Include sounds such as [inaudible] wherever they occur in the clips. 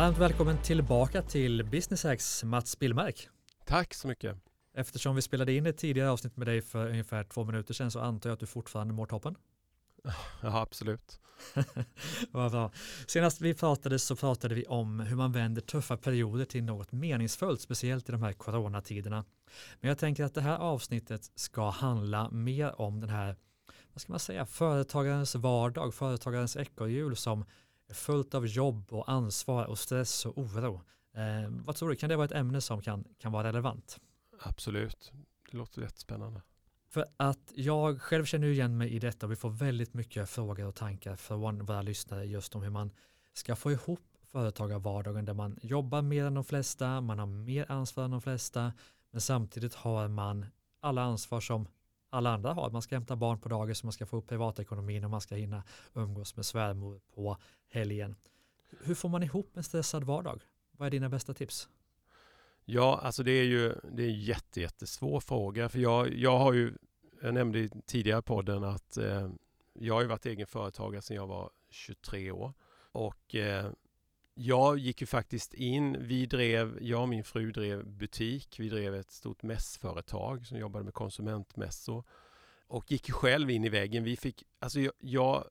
Varmt välkommen tillbaka till Business Hacks Mats Billmark. Tack så mycket. Eftersom vi spelade in ett tidigare avsnitt med dig för ungefär två minuter sedan så antar jag att du fortfarande mår toppen. [laughs] Ja, absolut. [laughs] Vad bra. Senast vi pratade så pratade vi om hur man vänder tuffa perioder till något meningsfullt, speciellt i de här coronatiderna. Men jag tänker att det här avsnittet ska handla mer om den här, vad ska man säga, företagarens vardag, företagarens ekorrhjul som fullt av jobb och ansvar och stress och oro. Eh, vad tror du, kan det vara ett ämne som kan, kan vara relevant? Absolut, det låter jättespännande. För att jag själv känner igen mig i detta och vi får väldigt mycket frågor och tankar från våra lyssnare just om hur man ska få ihop företagarvardagen där man jobbar mer än de flesta, man har mer ansvar än de flesta, men samtidigt har man alla ansvar som alla andra har. Man ska hämta barn på dagis, man ska få upp privatekonomin och man ska hinna umgås med svärmor på helgen. Hur får man ihop en stressad vardag? Vad är dina bästa tips? Ja, alltså det är ju det är en jätte, jättesvår fråga. För jag, jag har ju, jag nämnde i tidigare podden att eh, jag har ju varit egen företagare sedan jag var 23 år. Och eh, jag gick ju faktiskt in, vi drev, jag och min fru drev butik, vi drev ett stort mässföretag som jobbade med konsumentmässor. Och gick ju själv in i väggen. Vi fick, alltså jag, jag,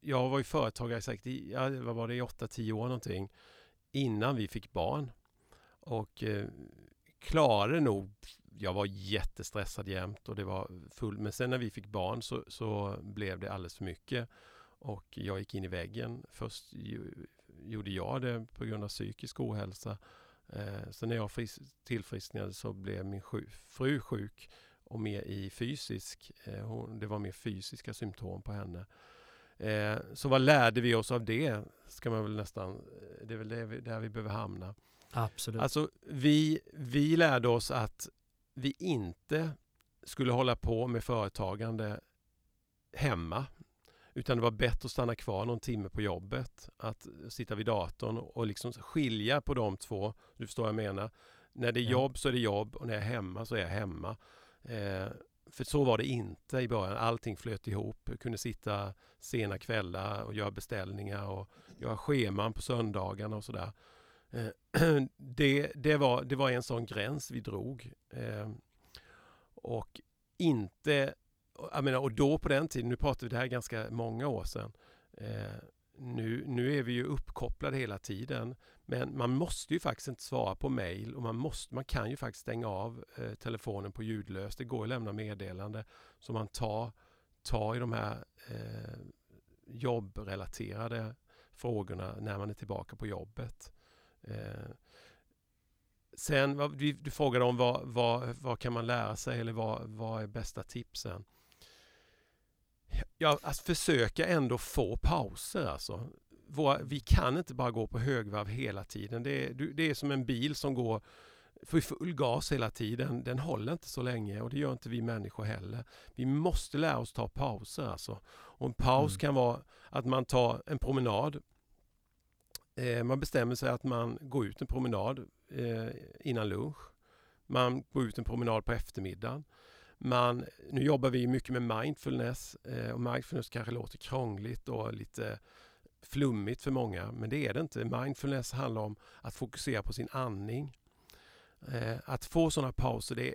jag var ju företagare säkert i, ja, vad var det, i 8-10 år någonting innan vi fick barn. Och eh, klarade nog, jag var jättestressad jämt och det var full, men sen när vi fick barn så, så blev det alldeles för mycket. Och jag gick in i väggen. Först gjorde jag det på grund av psykisk ohälsa. Eh, sen när jag tillfrisknade så blev min fru sjuk och mer i fysisk. Eh, hon, det var mer fysiska symptom på henne. Eh, så vad lärde vi oss av det? Ska man väl nästan, det är väl det vi, där vi behöver hamna. Absolut. Alltså vi, vi lärde oss att vi inte skulle hålla på med företagande hemma. Utan det var bättre att stanna kvar någon timme på jobbet. Att sitta vid datorn och liksom skilja på de två. Du förstår vad jag menar. När det är jobb så är det jobb och när jag är hemma så är jag hemma. Eh, för så var det inte i början. Allting flöt ihop. Jag kunde sitta sena kvällar och göra beställningar och göra scheman på söndagarna och sådär. Eh, [clears throat] det, det, var, det var en sån gräns vi drog. Eh, och inte, jag menar, och då på den tiden, nu pratar vi det här ganska många år sedan. Eh, nu, nu är vi ju uppkopplade hela tiden. Men man måste ju faktiskt inte svara på mail och man, måste, man kan ju faktiskt stänga av eh, telefonen på ljudlöst. Det går att lämna meddelande så man tar, tar i de här eh, jobbrelaterade frågorna när man är tillbaka på jobbet. Eh, sen, vad, du, du frågade om vad, vad, vad kan man lära sig eller vad, vad är bästa tipsen? Ja, att försöka ändå få pauser alltså. Våra, vi kan inte bara gå på högvarv hela tiden. Det är, det är som en bil som går för full gas hela tiden. Den håller inte så länge och det gör inte vi människor heller. Vi måste lära oss ta pauser alltså. Och en paus mm. kan vara att man tar en promenad Eh, man bestämmer sig att man går ut en promenad eh, innan lunch. Man går ut en promenad på eftermiddagen. Man, nu jobbar vi mycket med mindfulness eh, och mindfulness kanske låter krångligt och lite flummigt för många, men det är det inte. Mindfulness handlar om att fokusera på sin andning. Eh, att få sådana pauser, det är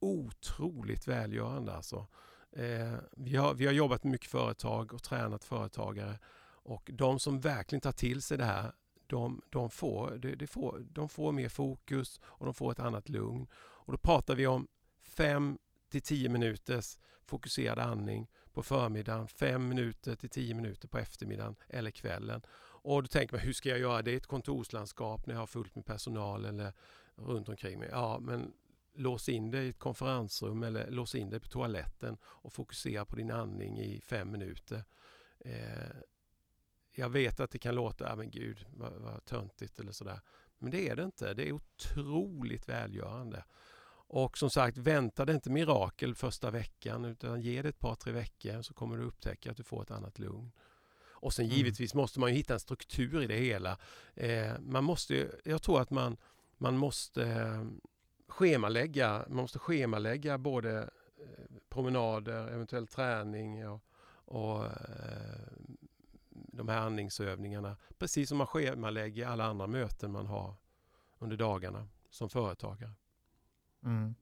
otroligt välgörande alltså. Eh, vi, har, vi har jobbat med mycket företag och tränat företagare och de som verkligen tar till sig det här, de, de, får, de, de, får, de får mer fokus och de får ett annat lugn. Och då pratar vi om fem till 10 minuters fokuserad andning på förmiddagen, 5 minuter till 10 minuter på eftermiddagen eller kvällen. Och då tänker man, hur ska jag göra det i ett kontorslandskap när jag har fullt med personal eller runt omkring mig? Ja, men lås in dig i ett konferensrum eller lås in dig på toaletten och fokusera på din andning i fem minuter. Eh, jag vet att det kan låta, ja men gud vad, vad töntigt eller sådär. Men det är det inte. Det är otroligt välgörande. Och som sagt, vänta dig inte mirakel första veckan utan ge det ett par, tre veckor så kommer du upptäcka att du får ett annat lugn. Och sen mm. givetvis måste man ju hitta en struktur i det hela. Eh, man måste, jag tror att man, man måste eh, schemalägga, man måste schemalägga både eh, promenader, eventuell träning och, och eh, de här andningsövningarna. Precis som man schemalägger alla andra möten man har under dagarna som företagare. Mm.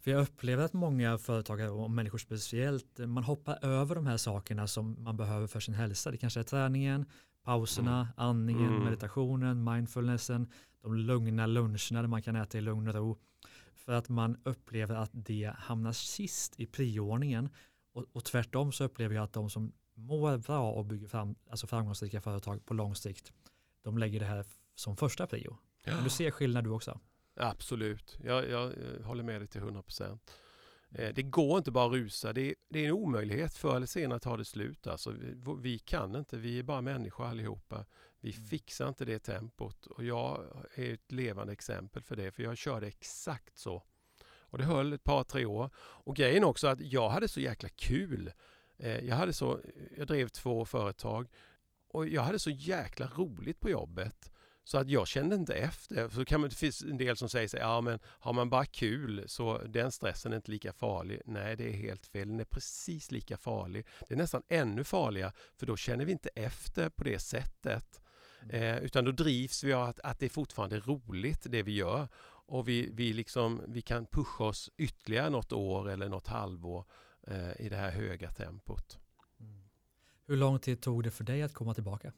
För jag upplever att många företagare och människor speciellt, man hoppar över de här sakerna som man behöver för sin hälsa. Det kanske är träningen, pauserna, mm. andningen, mm. meditationen, mindfulnessen, de lugna luncherna där man kan äta i lugn och ro. För att man upplever att det hamnar sist i prioordningen. Och, och tvärtom så upplever jag att de som mår bra och bygger fram, alltså framgångsrika företag på lång sikt, de lägger det här som första prio. Ja. Men du ser skillnad du också? Absolut, jag, jag, jag håller med dig till 100 procent. Eh, det går inte bara att rusa. Det är, det är en omöjlighet. Förr eller senare tar det slut. Alltså, vi, vi kan inte. Vi är bara människor allihopa. Vi mm. fixar inte det tempot. Och jag är ett levande exempel för det. För jag körde exakt så. Och det höll ett par, tre år. Och grejen också att jag hade så jäkla kul. Eh, jag, hade så, jag drev två företag. Och jag hade så jäkla roligt på jobbet. Så att jag kände inte efter. Så kan man, det finns en del som säger så ja men har man bara kul så den stressen är inte lika farlig. Nej, det är helt fel. Den är precis lika farlig. Det är nästan ännu farligare för då känner vi inte efter på det sättet. Mm. Eh, utan då drivs vi av att, att det är fortfarande roligt det vi gör. Och vi, vi, liksom, vi kan pusha oss ytterligare något år eller något halvår eh, i det här höga tempot. Mm. Hur lång tid tog det för dig att komma tillbaka?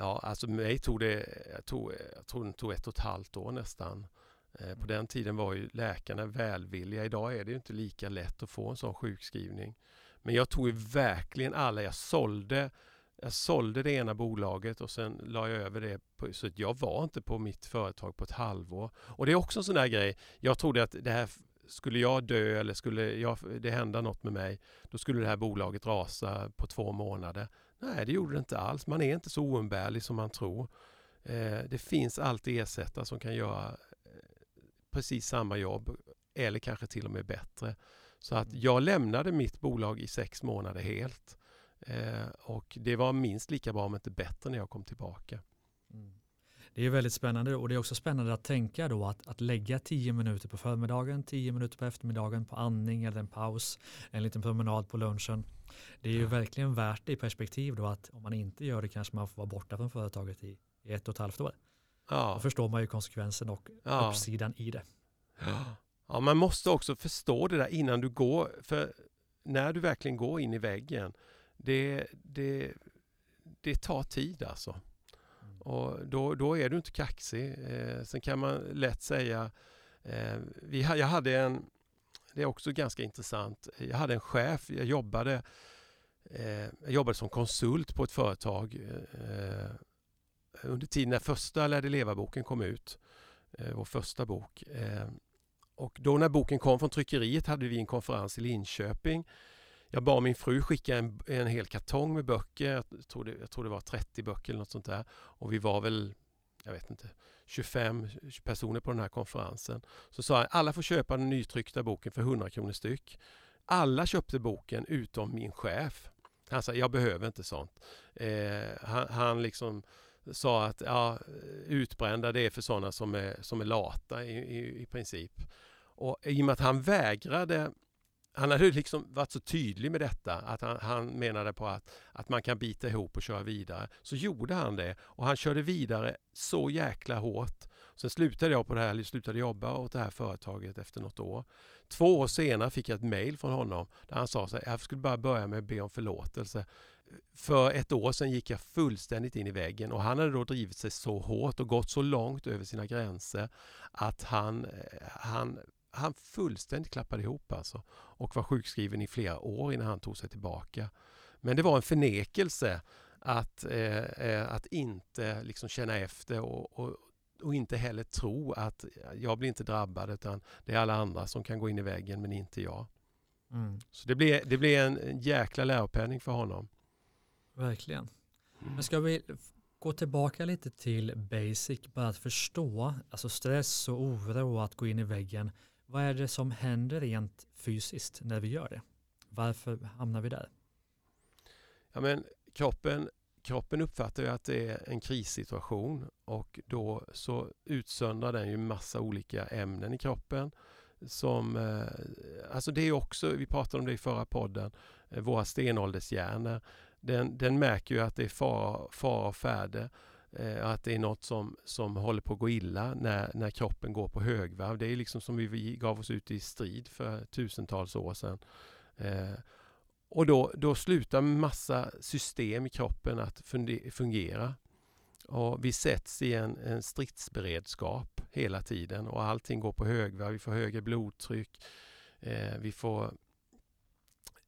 Ja, alltså mig tog det, jag, tog, jag tror det tog ett och ett halvt år nästan. Eh, på den tiden var ju läkarna välvilliga. Idag är det inte lika lätt att få en sån sjukskrivning. Men jag tog verkligen alla, jag sålde jag sålde det ena bolaget och sen la jag över det. På, så jag var inte på mitt företag på ett halvår. Och det är också en sån där grej. Jag trodde att det här skulle jag dö eller skulle jag, det hända något med mig, då skulle det här bolaget rasa på två månader. Nej, det gjorde det inte alls. Man är inte så oumbärlig som man tror. Eh, det finns alltid ersättare som kan göra eh, precis samma jobb eller kanske till och med bättre. Så att mm. jag lämnade mitt bolag i sex månader helt. Eh, och det var minst lika bra om inte bättre när jag kom tillbaka. Mm. Det är väldigt spännande och det är också spännande att tänka då att, att lägga tio minuter på förmiddagen, tio minuter på eftermiddagen på andning eller en paus, en liten promenad på lunchen. Det är ju ja. verkligen värt det i perspektiv då att om man inte gör det kanske man får vara borta från företaget i, i ett och ett halvt år. Ja. Då förstår man ju konsekvensen och ja. uppsidan i det. Ja. ja, man måste också förstå det där innan du går, för när du verkligen går in i väggen, det, det, det tar tid alltså. Och då, då är du inte kaxig. Eh, sen kan man lätt säga, eh, vi, jag hade en, det är också ganska intressant, jag hade en chef, jag jobbade, eh, jag jobbade som konsult på ett företag eh, under tiden när första Lärde leva-boken kom ut, eh, vår första bok. Eh, och då när boken kom från tryckeriet hade vi en konferens i Linköping jag bad min fru skicka en, en hel kartong med böcker. Jag tror, det, jag tror det var 30 böcker eller något sånt där. Och vi var väl, jag vet inte, 25 personer på den här konferensen. Så sa jag, alla får köpa den nytryckta boken för 100 kronor styck. Alla köpte boken utom min chef. Han sa, jag behöver inte sånt. Eh, han, han liksom sa att ja, utbrända det är för sådana som är, som är lata i, i, i princip. Och i och med att han vägrade han hade liksom varit så tydlig med detta att han, han, menade på att, att man kan bita ihop och köra vidare. Så gjorde han det och han körde vidare så jäkla hårt. Sen slutade jag på det här, slutade jobba åt det här företaget efter något år. Två år senare fick jag ett mail från honom där han sa att jag skulle bara börja med att be om förlåtelse. För ett år sedan gick jag fullständigt in i väggen och han hade då drivit sig så hårt och gått så långt över sina gränser att han, eh, han han fullständigt klappade ihop alltså och var sjukskriven i flera år innan han tog sig tillbaka. Men det var en förnekelse att, eh, eh, att inte liksom känna efter och, och, och, inte heller tro att jag blir inte drabbad utan det är alla andra som kan gå in i väggen men inte jag. Mm. Så det blev, det blev en, en jäkla läropenning för honom. Verkligen. Mm. Men ska vi gå tillbaka lite till basic, bara att förstå, alltså stress och oro och att gå in i väggen. Vad är det som händer rent fysiskt när vi gör det? Varför hamnar vi där? Ja, men kroppen, kroppen uppfattar ju att det är en krissituation och då så utsöndrar den ju massa olika ämnen i kroppen. Som, eh, alltså det är också, vi pratade om det i förra podden, eh, våra stenåldershjärnor. Den, den märker ju att det är fara, fara och färde. Eh, att det är något som, som håller på att gå illa när, när kroppen går på högvarv. Det är liksom som vi gav oss ut i strid för tusentals år sedan. Eh, och då, då slutar massa system i kroppen att fungera. Och vi sätts i en, en stridsberedskap hela tiden och allting går på högvarv. Vi får högre blodtryck. Eh, vi får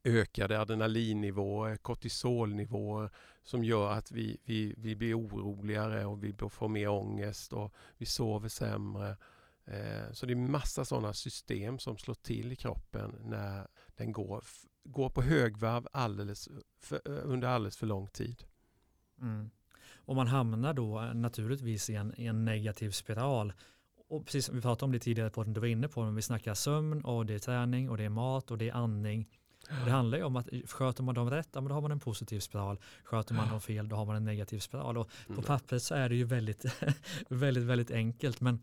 ökade adrenalinnivåer, kortisolnivåer som gör att vi, vi, vi blir oroligare och vi får mer ångest och vi sover sämre. Eh, så det är massa sådana system som slår till i kroppen när den går, går på högvarv alldeles för, under alldeles för lång tid. Mm. Och man hamnar då eh, naturligtvis i en, i en negativ spiral. Och precis som vi pratade om det tidigare på du var inne på, men vi snackar sömn och det är träning och det är mat och det är andning. Det handlar ju om att sköter man dem rätt, ja, då har man en positiv spiral. Sköter man dem fel, då har man en negativ spiral. Och på mm. pappret så är det ju väldigt, [laughs] väldigt, väldigt enkelt. Men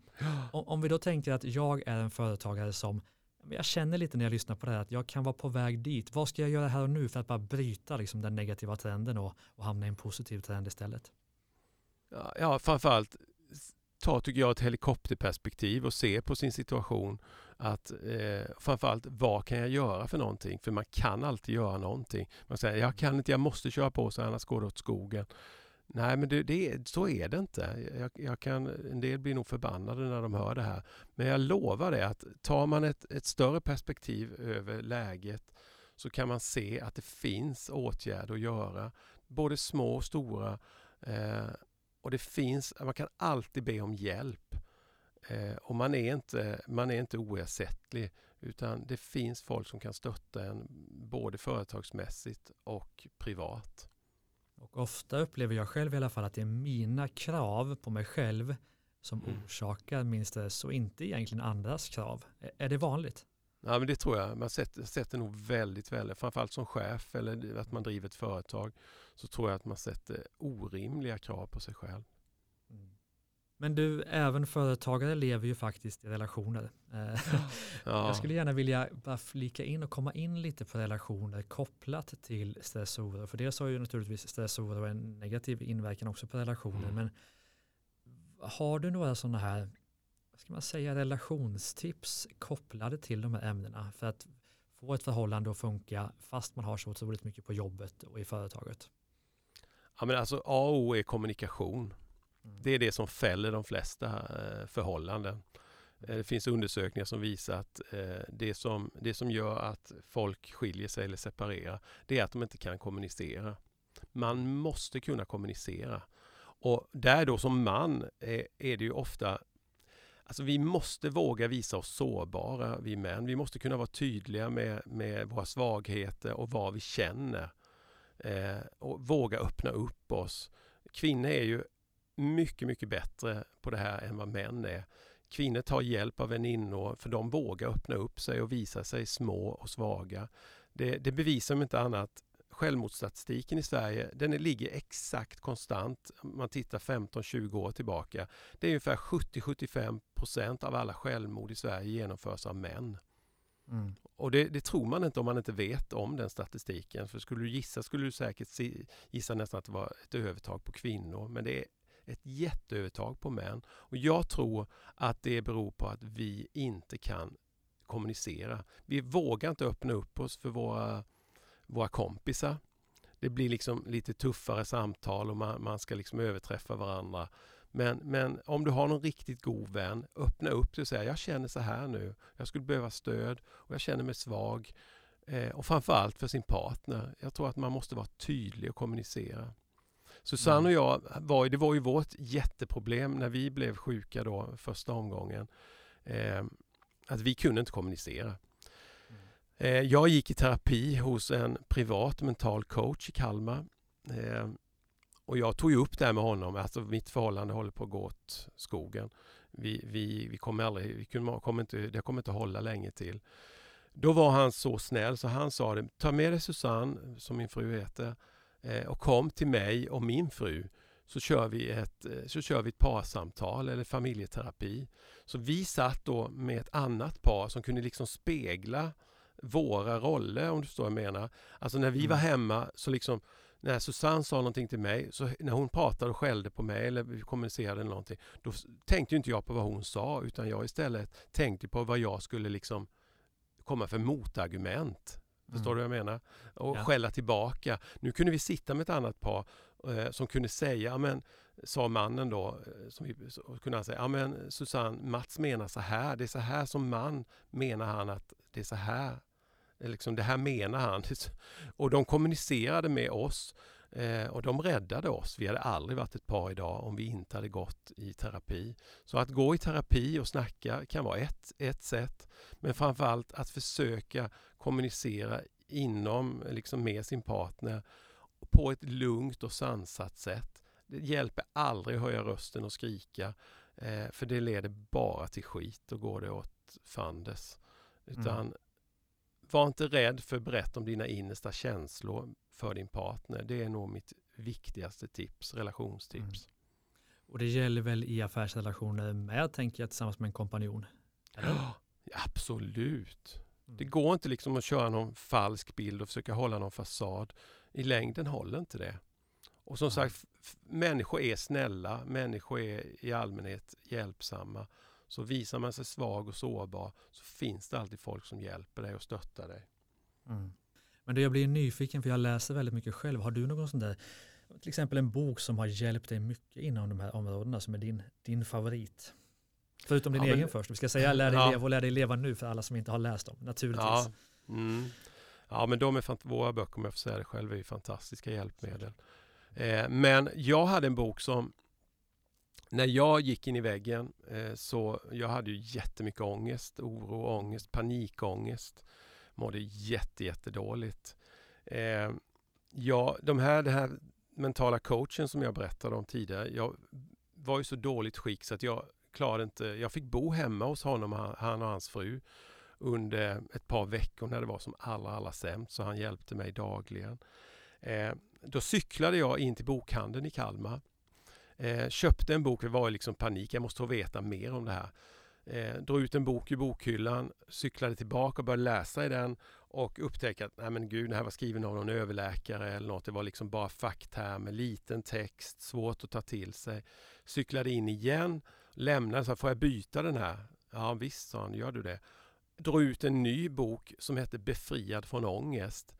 om vi då tänker att jag är en företagare som jag känner lite när jag lyssnar på det här att jag kan vara på väg dit. Vad ska jag göra här och nu för att bara bryta liksom, den negativa trenden och, och hamna i en positiv trend istället? Ja, ja framförallt ta tycker jag ett helikopterperspektiv och se på sin situation att eh, framförallt vad kan jag göra för någonting? För man kan alltid göra någonting. Man säger jag kan inte, jag måste köra på så annars går det åt skogen. Nej, men det, det, så är det inte. Jag, jag, kan, en del blir nog förbannade när de hör det här. Men jag lovar det att tar man ett, ett större perspektiv över läget så kan man se att det finns åtgärder att göra. Både små och stora. Eh, och det finns, man kan alltid be om hjälp. Eh, och man är, inte, man är inte oersättlig utan det finns folk som kan stötta en både företagsmässigt och privat. Och ofta upplever jag själv i alla fall att det är mina krav på mig själv som mm. orsakar min stress och inte egentligen andras krav. Är det vanligt? Ja, men det tror jag. Man sätter, sätter nog väldigt, väldigt, framförallt som chef eller att man driver ett företag, så tror jag att man sätter orimliga krav på sig själv. Men du, även företagare lever ju faktiskt i relationer. Eh, [laughs] ja. Jag skulle gärna vilja bara flika in och komma in lite på relationer kopplat till stress och oro. För dels har ju naturligtvis stress och oro en negativ inverkan också på relationer. Mm. Men har du några sådana här, vad ska man säga, relationstips kopplade till de här ämnena för att få ett förhållande att funka fast man har så otroligt mycket på jobbet och i företaget? Ja, men alltså A och O är kommunikation. Det är det som fäller de flesta eh, förhållanden. Eh, det finns undersökningar som visar att eh, det som, det som gör att folk skiljer sig eller separerar, det är att de inte kan kommunicera. Man måste kunna kommunicera. Och där då som man är, är det ju ofta Alltså vi måste våga visa oss sårbara, vi män. Vi måste kunna vara tydliga med, med våra svagheter och vad vi känner. Eh, och våga öppna upp oss. Kvinnor är ju mycket, mycket bättre på det här än vad män är. Kvinnor tar hjälp av väninnor för de vågar öppna upp sig och visa sig små och svaga. Det, det bevisar om inte annat självmordsstatistiken i Sverige den ligger exakt konstant om man tittar 15-20 år tillbaka. Det är ungefär 70-75% av alla självmord i Sverige genomförs av män. Mm. Och det, det, tror man inte om man inte vet om den statistiken. För skulle du gissa skulle du säkert gissa nästan att det var ett övertag på kvinnor. Men det är ett jätteövertag på män. Och jag tror att det beror på att vi inte kan kommunicera. Vi vågar inte öppna upp oss för våra, våra kompisar. Det blir liksom lite tuffare samtal och man, man ska liksom överträffa varandra. Men, men om du har någon riktigt god vän, öppna upp dig och säga jag känner så här nu. Jag skulle behöva stöd och jag känner mig svag. Eh, och framförallt för sin partner. Jag tror att man måste vara tydlig och kommunicera. Susanne och mm. jag, var, det var ju vårt jätteproblem när vi blev sjuka då första omgången. Eh, att vi kunde inte kommunicera. Mm. Eh, jag gick i terapi hos en privat mental coach i Kalmar. Eh, och jag tog upp det här med honom, alltså mitt förhållande håller på att gå åt skogen. Vi, vi, vi kommer aldrig, vi kommer inte, det kommer inte hålla länge till. Då var han så snäll så han sa det, ta med dig Susanne, som min fru heter, och kom till mig och min fru så kör vi ett, eh, så kör vi ett parsamtal eller familjeterapi. Så vi satt då med ett annat par som kunde liksom spegla våra roller om du förstår vad jag menar. Alltså när vi mm. var hemma så liksom när Susanne sa någonting till mig, så när hon pratade och skällde på mig eller vi kommunicerade någonting, då tänkte inte jag på vad hon sa utan jag istället tänkte på vad jag skulle liksom komma för motargument. Förstår mm. du vad jag menar? Och ja. skälla tillbaka. Nu kunde vi sitta med ett annat par eh, som kunde säga, men sa mannen då, eh, som vi, så kunde han säga, ja men Susanne, Mats menar så här, det är så här som man menar han att det är så här Liksom, det här menar han. [laughs] Och de kommunicerade med oss eh, och de räddade oss. Vi hade aldrig varit ett par idag om vi inte hade gått i terapi. Så att gå i terapi och snacka kan vara ett, ett sätt. Men framförallt att försöka kommunicera inom, liksom med sin partner på ett lugnt och sansat sätt. Det hjälper aldrig att höja rösten och skrika eh, för det leder bara till skit. Då går det åt fanders. Utan mm var inte rädd för att berätta om dina innersta känslor för din partner. Det är nog mitt viktigaste tips, relationstips. Mm. Och det gäller väl i affärsrelationer med, tänker jag, tillsammans med en kompanjon? Ja, absolut. Mm. Det går inte liksom att köra någon falsk bild och försöka hålla någon fasad. I längden håller inte det. Och som mm. sagt, människor är snälla, människor är i allmänhet hjälpsamma. Så visar man sig svag och sårbar så finns det alltid folk som hjälper dig och stöttar dig. Mm. Men det jag blir nyfiken för jag läser väldigt mycket själv. Har du någon sån där, till exempel en bok som har hjälpt dig mycket inom de här områdena som är din, din favorit? Förutom din ja, egen men, först. Vi ska säga lär dig ja. leva och lär dig leva nu för alla som inte har läst dem, naturligtvis. Ja, mm. ja men de är våra böcker, om jag får säga det själv, är fantastiska hjälpmedel. Eh, men jag hade en bok som när jag gick in i väggen eh, så jag hade ju jättemycket ångest, oro, ångest, panikångest. Mådde jätte, jättedåligt. Eh, ja, de här, den här mentala coachen som jag berättade om tidigare. Jag var i så dåligt skick så att jag klarade inte. Jag fick bo hemma hos honom, han och hans fru under ett par veckor när det var som allra, allra sämst. Så han hjälpte mig dagligen. Eh, då cyklade jag in till bokhandeln i Kalmar Eh, köpte en bok, det var liksom panik, jag måste få veta mer om det här. Eh, drog ut en bok ur bokhyllan, cyklade tillbaka och började läsa i den och upptäckte att nej men gud, det här var skriven av någon överläkare eller något. Det var liksom bara facktermer, liten text, svårt att ta till sig. Cyklade in igen, lämnade, så får jag byta den här? Ja visst, sa han, gör du det? Drog ut en ny bok som hette Befriad från ångest.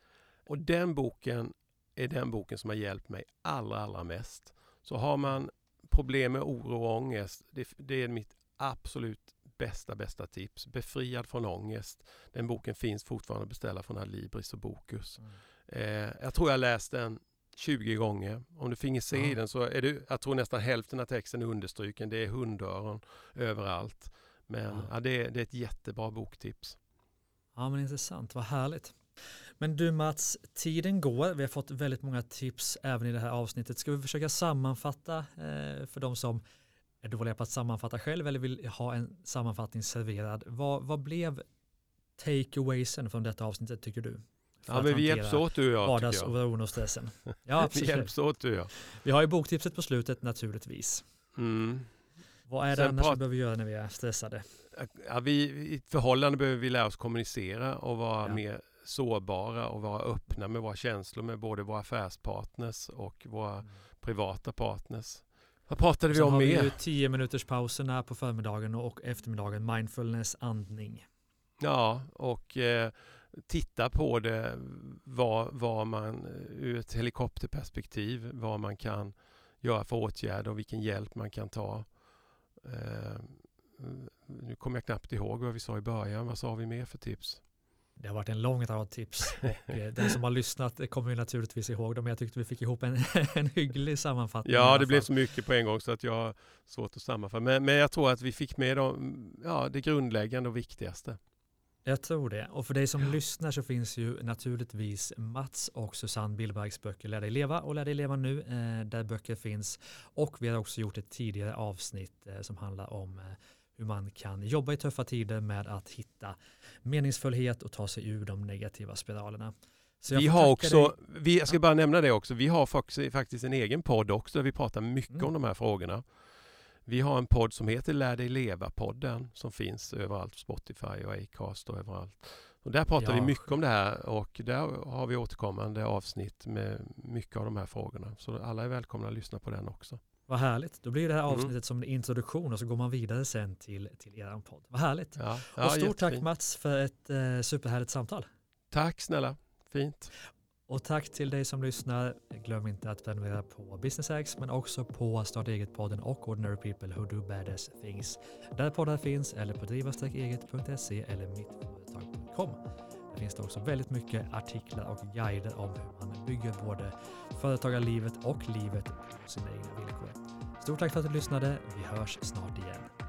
Och den boken är den boken som har hjälpt mig allra, allra mest. Så har man problem med oro och ångest, det, det är mitt absolut bästa, bästa tips. Befriad från ångest. Den boken finns fortfarande att beställa från Adlibris och Bokus. Mm. Eh, jag tror jag läst den 20 gånger. Om du finge se mm. den så är det, jag tror nästan hälften av texten är understryken. Det är hundöron överallt. Men mm. ja, det, är, det är ett jättebra boktips. Ja men intressant, vad härligt. Men du Mats, tiden går. Vi har fått väldigt många tips även i det här avsnittet. Ska vi försöka sammanfatta eh, för de som är dåliga på att sammanfatta själv eller vill ha en sammanfattning serverad. Vad, vad blev takeawaysen från detta avsnittet tycker du? Ja, men vi hjälps åt du och jag. Vardagsoron och stressen. [laughs] Ja, vi hjälps åt du och jag. Vi har ju boktipset på slutet naturligtvis. Mm. Vad är det Sen annars vi behöver göra när vi är stressade? Ja, vi, I ett förhållande behöver vi lära oss kommunicera och vara ja. mer sårbara och vara öppna med våra känslor med både våra affärspartners och våra mm. privata partners. Vad pratade vi om mer? har vi tio minuters pauserna på förmiddagen och eftermiddagen, mindfulness, andning. Ja, och eh, titta på det, vad, vad man ur ett helikopterperspektiv, vad man kan göra för åtgärder och vilken hjälp man kan ta. Eh, nu kommer jag knappt ihåg vad vi sa i början. Vad sa vi mer för tips? Det har varit en lång rad tips [laughs] och eh, den som har lyssnat kommer ju naturligtvis ihåg dem. Jag tyckte vi fick ihop en, [laughs] en hygglig sammanfattning. Ja, det blev så mycket på en gång så att jag har svårt att sammanfatta. Men, men jag tror att vi fick med dem, ja, det grundläggande och viktigaste. Jag tror det. Och för dig som ja. lyssnar så finns ju naturligtvis Mats och Susanne Billbergs böcker Lär dig leva och Lär dig leva nu, eh, där böcker finns. Och vi har också gjort ett tidigare avsnitt eh, som handlar om eh, hur man kan jobba i tuffa tider med att hitta meningsfullhet och ta sig ur de negativa spiralerna. vi har också, vi, jag ska bara nämna det också, vi har faktiskt en egen podd också där vi pratar mycket mm. om de här frågorna. Vi har en podd som heter Lär dig leva-podden som finns överallt, Spotify och Acast och överallt. Och där pratar Ja. vi mycket om det här och där har vi återkommande avsnitt med mycket av de här frågorna. Så alla är välkomna att lyssna på den också. Vad härligt. Då blir det här Mm. avsnittet som en introduktion och så går man vidare sen till, till er podd. Vad härligt. Ja, och stort tack. Mats för ett eh, superhärligt samtal. Tack snälla, fint. Och tack till dig som lyssnar. Glöm inte att prenumerera på Business Hacks men också på Starta Eget-podden och Ordinary People Who Do Badass Things. Där poddar finns eller på driva-eget.se eller mittföretag.com. Finns det också väldigt mycket artiklar och guider om hur man bygger både företagarlivet och livet på sina egna villkor. Stort tack för att du lyssnade. Vi hörs snart igen.